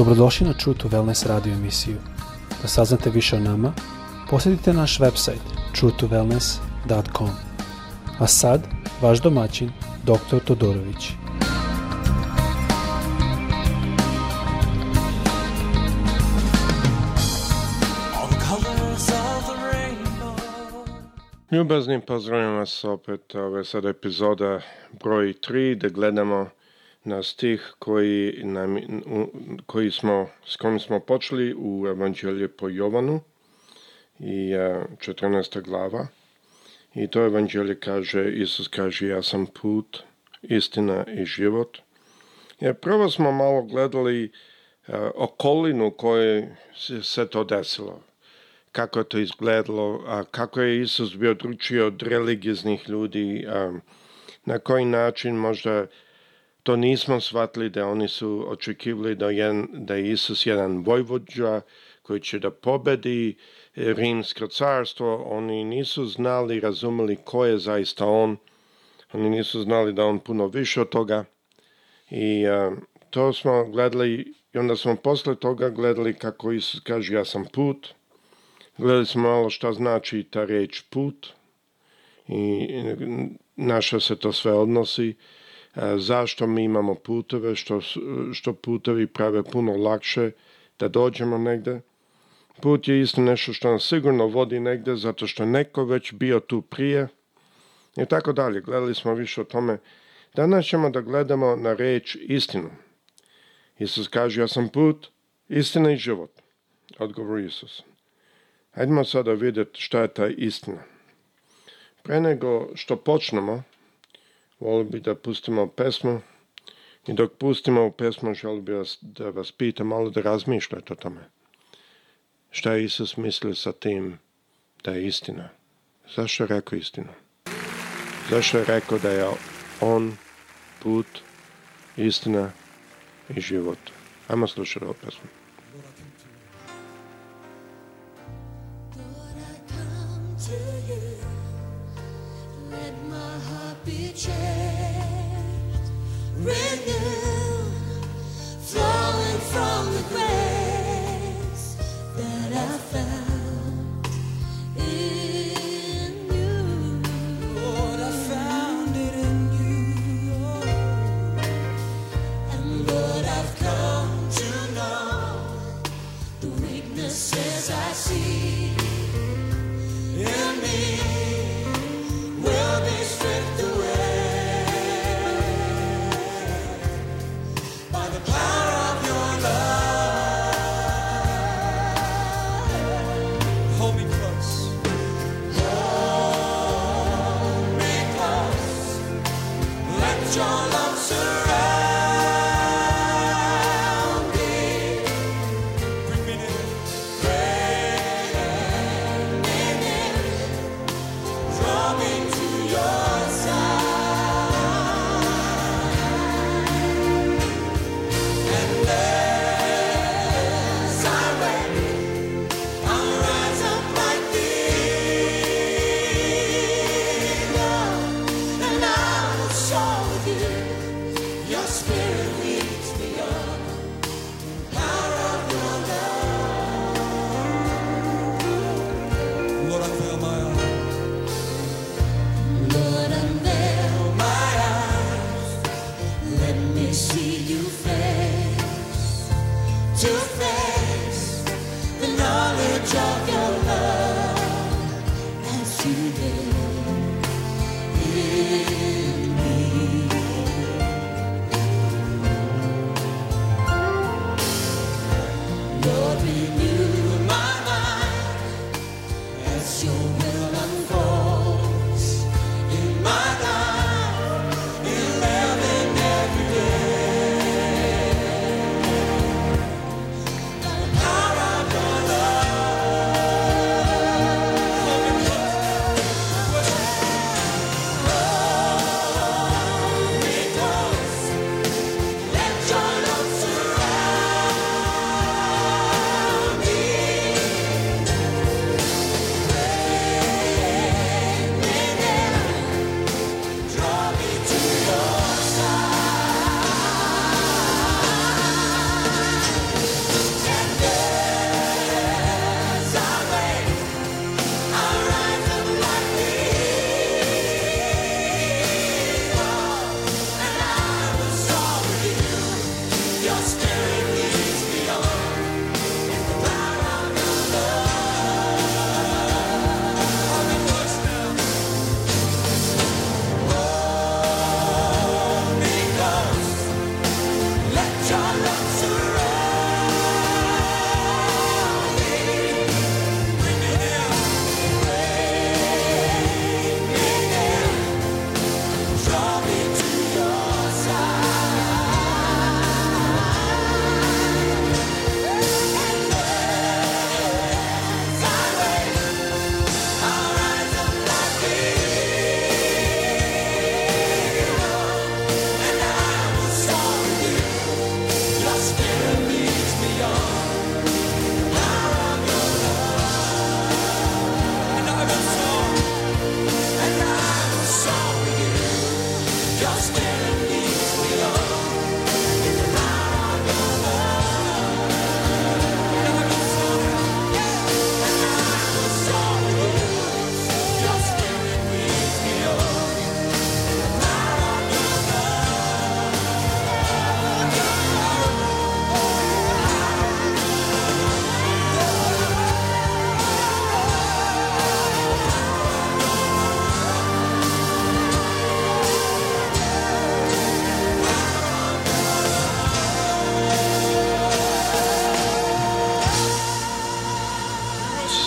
Dobrodošli na True to Wellness radio emisiju. Da saznate više o nama, posjetite naš website truetowellness.com. A sad, vaš domaćin, dr. Todorović. Ljubaznim pozdravljam vas opet, ove je sad epizoda broj 3 da gledamo na stih koji, nam, koji smo, s kojim smo počeli u Evanđelje po Jovanu i 14. glava. I to Evanđelje kaže, Isus kaže, ja sam put, istina i život. Jer prvo smo malo gledali okolinu koje se to desilo, kako je to izgledalo, a kako je Isus bio dručiji od religijznih ljudi, a, na koji način možda To nismo shvatili da oni su očekivali da, jedan, da je Isus jedan vojvođa koji će da pobedi rimsko carstvo. Oni nisu znali, razumeli ko je zaista on. Oni nisu znali da on puno više od toga. I uh, to smo gledali i onda smo posle toga gledali kako Isus kaže ja sam put. Gledali smo malo šta znači ta reč put i naša se to sve odnosi. E, zašto mi imamo puteve, što, što putevi prave puno lakše da dođemo negde. Put je isto nešto što nas sigurno vodi negde zato što neko već bio tu prije i tako dalje. Gledali smo više o tome. Danas ćemo da gledamo na reč istinu. Isus kaže, ja sam put, istina i život. Odgovor Isus. Hajdemo sada vidjeti šta je ta istina. Pre nego što počnemo, volio bi da pustimo pesmu i dok pustimo pesmu želio bi vas, da vas pitam malo da razmišljate o tome. Šta je Isus mislio sa tim da je istina? Zašto je rekao istinu? Zašto je rekao da je On put, istina i život? Ajmo slušati ovu pesmu. from the grave.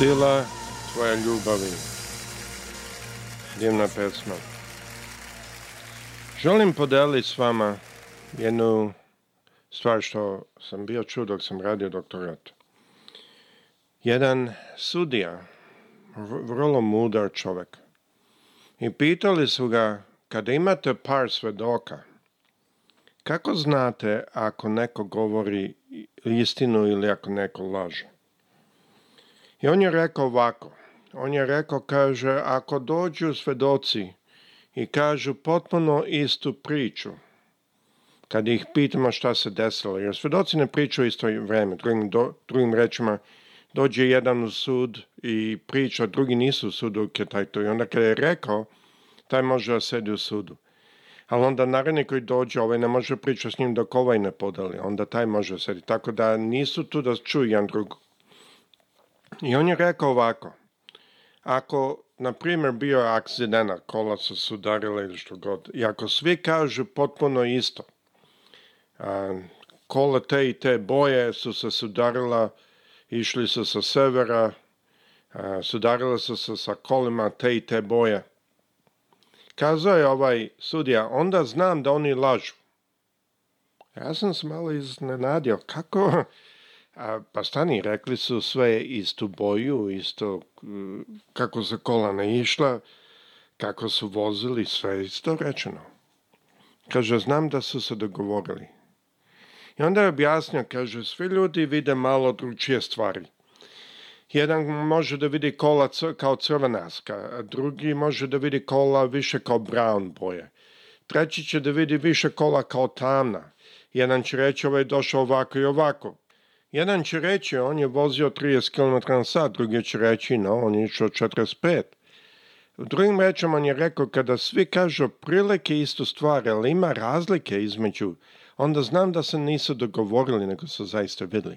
Sila tvoje ljubavi. Divna pesma. Želim podeliti s vama jednu stvar što sam bio čuo dok sam radio doktorat. Jedan sudija, vrlo mudar čovjek, i pitali su ga, kada imate par svedoka, kako znate ako neko govori istinu ili ako neko laže? I on je rekao ovako, on je rekao, kaže, ako dođu svedoci i kažu potpuno istu priču, kad ih pitamo šta se desilo, jer svedoci ne pričaju isto vreme, drugim, do, drugim rečima, dođe jedan u sud i priča, drugi nisu u sudu kad taj to. I onda kada je rekao, taj može da sedi u sudu. Ali onda naredni koji dođe, ovaj ne može pričati s njim dok ovaj ne podali. Onda taj može da sedi. Tako da nisu tu da čuju jedan drugog. I on je rekao ovako, ako, na primjer, bio akcidena, kola su sudarila ili što god, i ako svi kažu potpuno isto, a, kola te i te boje su se sudarila, išli su sa severa, a, sudarila su se sa kolima te i te boje. Kazao je ovaj sudija, onda znam da oni lažu. Ja sam se malo iznenadio, kako A, pa stani, rekli su sve istu boju, isto kako se kolana išla, kako su vozili, sve isto rečeno. Kaže, znam da su se dogovorili. I onda je objasnio, kaže, svi ljudi vide malo dručije stvari. Jedan može da vidi kola kao crvenaska, a drugi može da vidi kola više kao brown boje. Treći će da vidi više kola kao tamna. Jedan će reći, ovo ovaj je došao ovako i ovako. Jedan će reći, on je vozio 30 km na sat, drugi će reći, no, on je išao 45. U drugim rečima on je rekao, kada svi kažu prilike istu stvar, ali ima razlike između, onda znam da se nisu dogovorili, nego su zaista videli.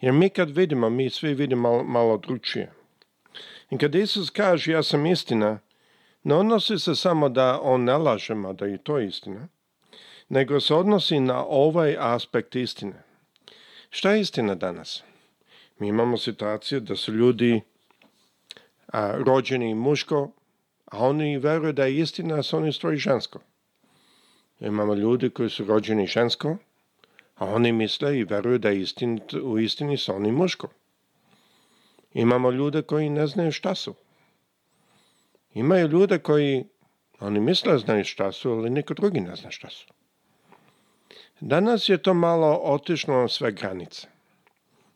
Jer mi kad vidimo, mi svi vidimo malo, malo drugčije. I kad Isus kaže, ja sam istina, ne odnosi se samo da on ne laže, da i to istina, nego se odnosi na ovaj aspekt istine. Šta je istina danas? Mi imamo situaciju da su ljudi a, rođeni muško, a oni veruju da je istina, da su oni stroji žensko. Imamo ljudi koji su rođeni žensko, a oni misle i veruju da je istin, u istini su oni muško. Imamo ljude koji ne znaju šta su. Imaju ljude koji, oni misle da znaju šta su, ali niko drugi ne zna šta su. Danas je to malo otišlo sve granice.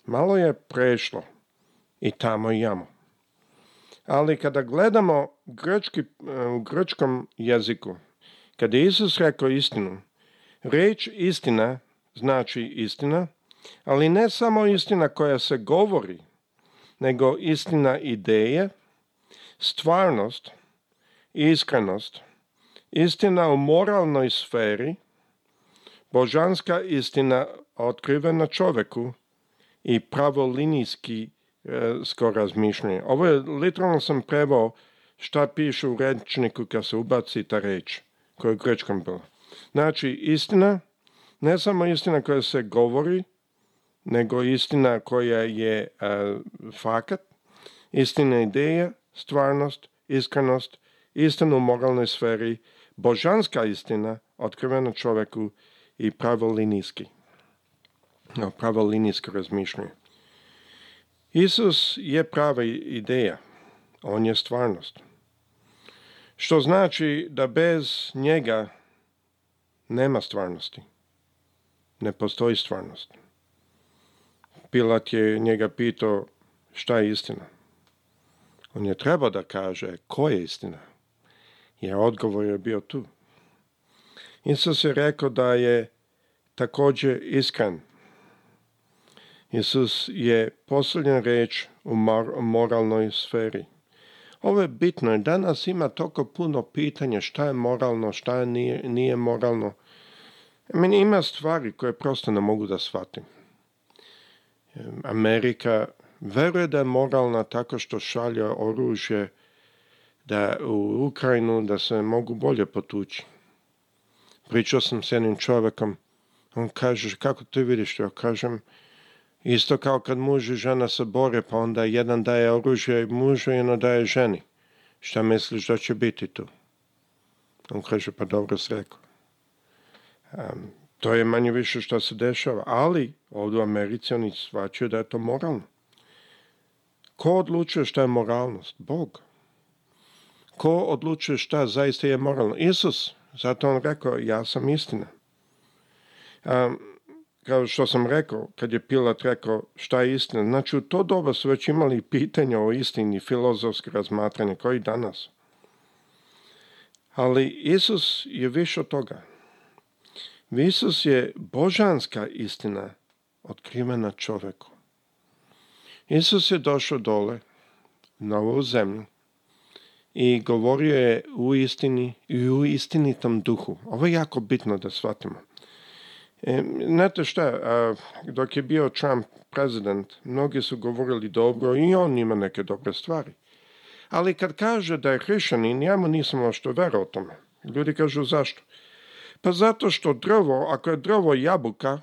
Malo je prešlo i tamo i jamo. Ali kada gledamo grčki, u grčkom jeziku, kada je Isus rekao istinu, reč istina znači istina, ali ne samo istina koja se govori, nego istina ideje, stvarnost, iskrenost, istina u moralnoj sferi – Božanska istina otkrivena čoveku i pravolinijski e, skoro razmišljanje. Ovo je, literalno sam prevao šta piše u rečniku kad se ubaci ta reč koja je u grečkom bila. Znači, istina, ne samo istina koja se govori, nego istina koja je e, fakat, istina ideja, stvarnost, iskrenost, istina u moralnoj sferi, božanska istina, otkrivena čoveku, i pravolinijski. Pravolinijsko razmišljanje. Isus je prava ideja. On je stvarnost. Što znači da bez njega nema stvarnosti. Ne postoji stvarnost. Pilat je njega pitao šta je istina. On je trebao da kaže koja je istina. Jer odgovor je bio tu. Isus je rekao da je takođe iskan. Isus je posljednja reč u moralnoj sferi. Ovo je bitno, danas ima toliko puno pitanja šta je moralno, šta je nije, nije moralno. Meni ima stvari koje prosto ne mogu da shvatim. Amerika veruje da je moralna tako što šalja oružje da u Ukrajinu da se mogu bolje potući. Pričao sam s jednim čovekom, on kaže, kako to vidiš? Ja kažem, isto kao kad muž i žena se bore, pa onda jedan daje oružje mužu i jedno daje ženi. Šta misliš da će biti tu? On kaže, pa dobro se rekao. Um, to je manje više što se dešava, ali ovdje u Americi oni svačaju da je to moralno. Ko odlučuje šta je moralnost? Bog. Ko odlučuje šta zaista je moralno? Isus. Zato on rekao, ja sam istina. Um, kao što sam rekao, kad je Pilat rekao šta je istina, znači u to doba su već imali pitanja o istini, filozofske razmatranje, koji danas. Ali Isus je više od toga. Isus je božanska istina otkrivena čoveku. Isus je došao dole na ovu zemlju i govorio je u istini i u istinitom duhu. Ovo je jako bitno da shvatimo. E, znate šta, a, dok je bio Trump prezident, mnogi su govorili dobro i on ima neke dobre stvari. Ali kad kaže da je hrišanin, ja mu nisam ošto verao tome. Ljudi kažu zašto? Pa zato što drvo, ako je drvo jabuka,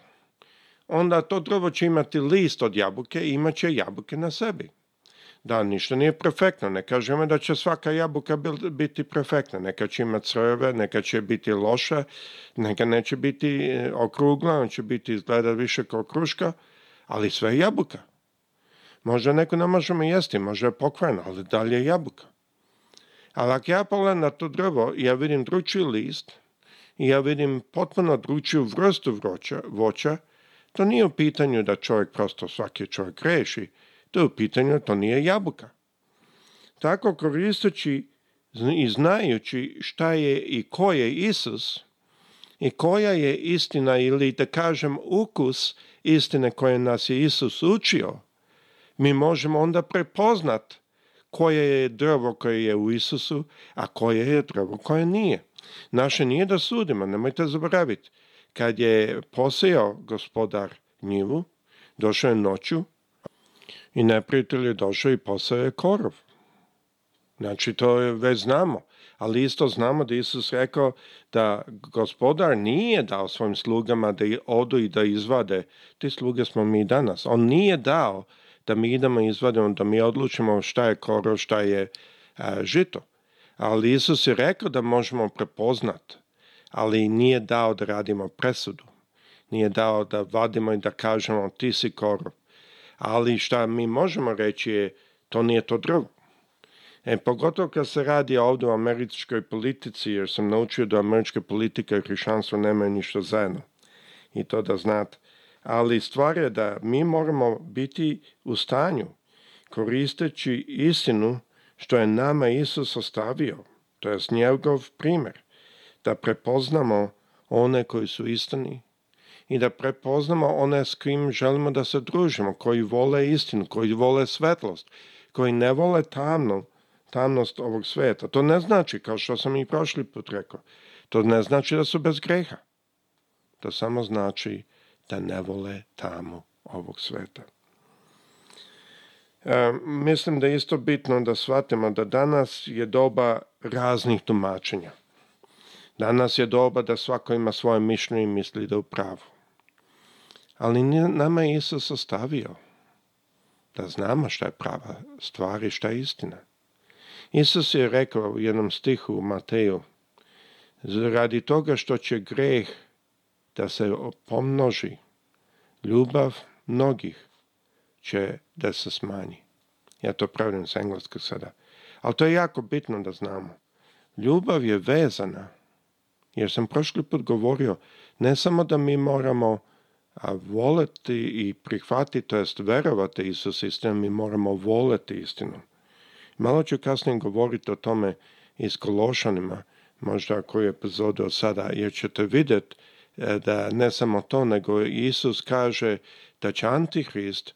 onda to drvo će imati list od jabuke i imaće jabuke na sebi. Da, ništa nije perfektno. Ne kažemo da će svaka jabuka biti perfektna. Neka će imati crve, neka će biti loša, neka neće biti e, okrugla, on će biti izgleda više kao kruška, ali sve je jabuka. Možda neko ne možemo jesti, možda je pokvarna, ali dalje je jabuka. Ali ako ja pogledam na to drvo ja vidim dručiji list i ja vidim potpuno dručiju vrstu vroća, voća, to nije u pitanju da čovjek prosto svaki čovjek reši, to je u pitanju to nije jabuka. Tako koristeći i znajući šta je i ko je Isus i koja je istina ili da kažem ukus istine koje nas je Isus učio, mi možemo onda prepoznat koje je drvo koje je u Isusu, a koje je drvo koje nije. Naše nije da sudimo, nemojte zaboraviti. Kad je posejao gospodar njivu, došao je noću, i neprijatelj je došao i posao je korov. Znači, to je, već znamo. Ali isto znamo da Isus rekao da gospodar nije dao svojim slugama da odu i da izvade. Te sluge smo mi danas. On nije dao da mi idemo i izvadimo, da mi odlučimo šta je korov, šta je a, e, žito. Ali Isus je rekao da možemo prepoznat, ali nije dao da radimo presudu. Nije dao da vadimo i da kažemo ti si korov ali šta mi možemo reći je, to nije to drvo. E, pogotovo kad se radi ovdje o američkoj politici, jer sam naučio da američka politika i hrišćanstvo nemaju ništa zajedno. I to da znate. Ali stvar je da mi moramo biti u stanju koristeći istinu što je nama Isus ostavio, to je njegov primer, da prepoznamo one koji su istini, i da prepoznamo one s kim želimo da se družimo, koji vole istinu, koji vole svetlost, koji ne vole tamnu, tamnost ovog sveta. To ne znači, kao što sam i prošli put rekao, to ne znači da su bez greha. To samo znači da ne vole tamu ovog sveta. E, mislim da je isto bitno da shvatimo da danas je doba raznih tumačenja. Danas je doba da svako ima svoje mišljenje i misli da je u pravu. Ali nama je Isus ostavio da znamo šta je prava stvar i šta je istina. Isus je rekao u jednom stihu u Mateju, radi toga što će greh da se pomnoži, ljubav mnogih će da se smanji. Ja to pravim s engleskog sada. Ali to je jako bitno da znamo. Ljubav je vezana, jer sam prošli put govorio, ne samo da mi moramo A voleti i prihvati, to jest verovati Isus istinu, mi moramo voleti istinu. Malo ću kasnije govoriti o tome iz Kološanima, možda koju epizodu od sada, jer ćete vidjeti e, da ne samo to, nego Isus kaže da će Antihrist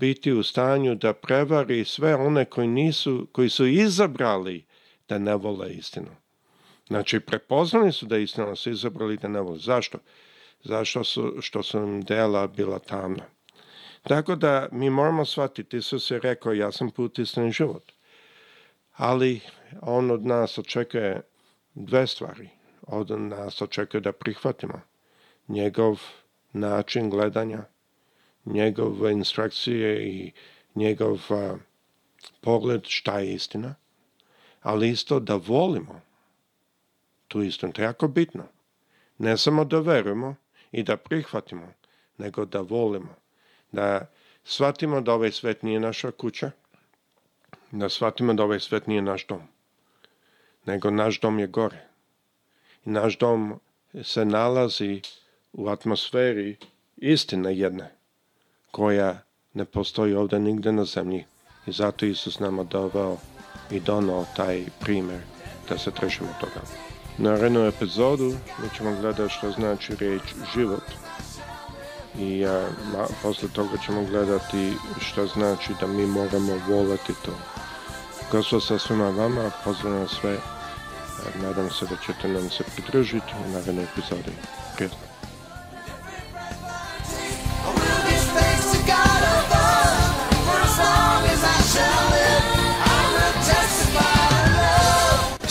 biti u stanju da prevari sve one koji, nisu, koji su izabrali da ne vole istinu. Znači, prepoznali su da istina, ali su izabrali da ne vole. Zašto? zašto su, što su nam dela bila tamna. Tako da mi moramo shvatiti, Isus je rekao, ja sam put istin život. Ali on od nas očekuje dve stvari. Od nas očekuje da prihvatimo njegov način gledanja, njegove instrukcije i njegov a, pogled šta je istina, ali isto da volimo tu istinu. To je jako bitno. Ne samo da verujemo, i da prihvatimo, nego da volimo, da shvatimo da ovaj svet nije naša kuća, da shvatimo da ovaj svet nije naš dom, nego naš dom je gore. I naš dom se nalazi u atmosferi istine jedne, koja ne postoji ovde nigde na zemlji. I zato Isus nama doveo i donao taj primer da se trešimo toga narednu epizodu mi ćemo gledati što znači reč život i a, a, posle toga ćemo gledati što znači da mi moramo volati to. Gospod sa svima vama, pozdravljam sve, a, nadam se da ćete nam se pridržiti u narednoj epizodi. Prijetno.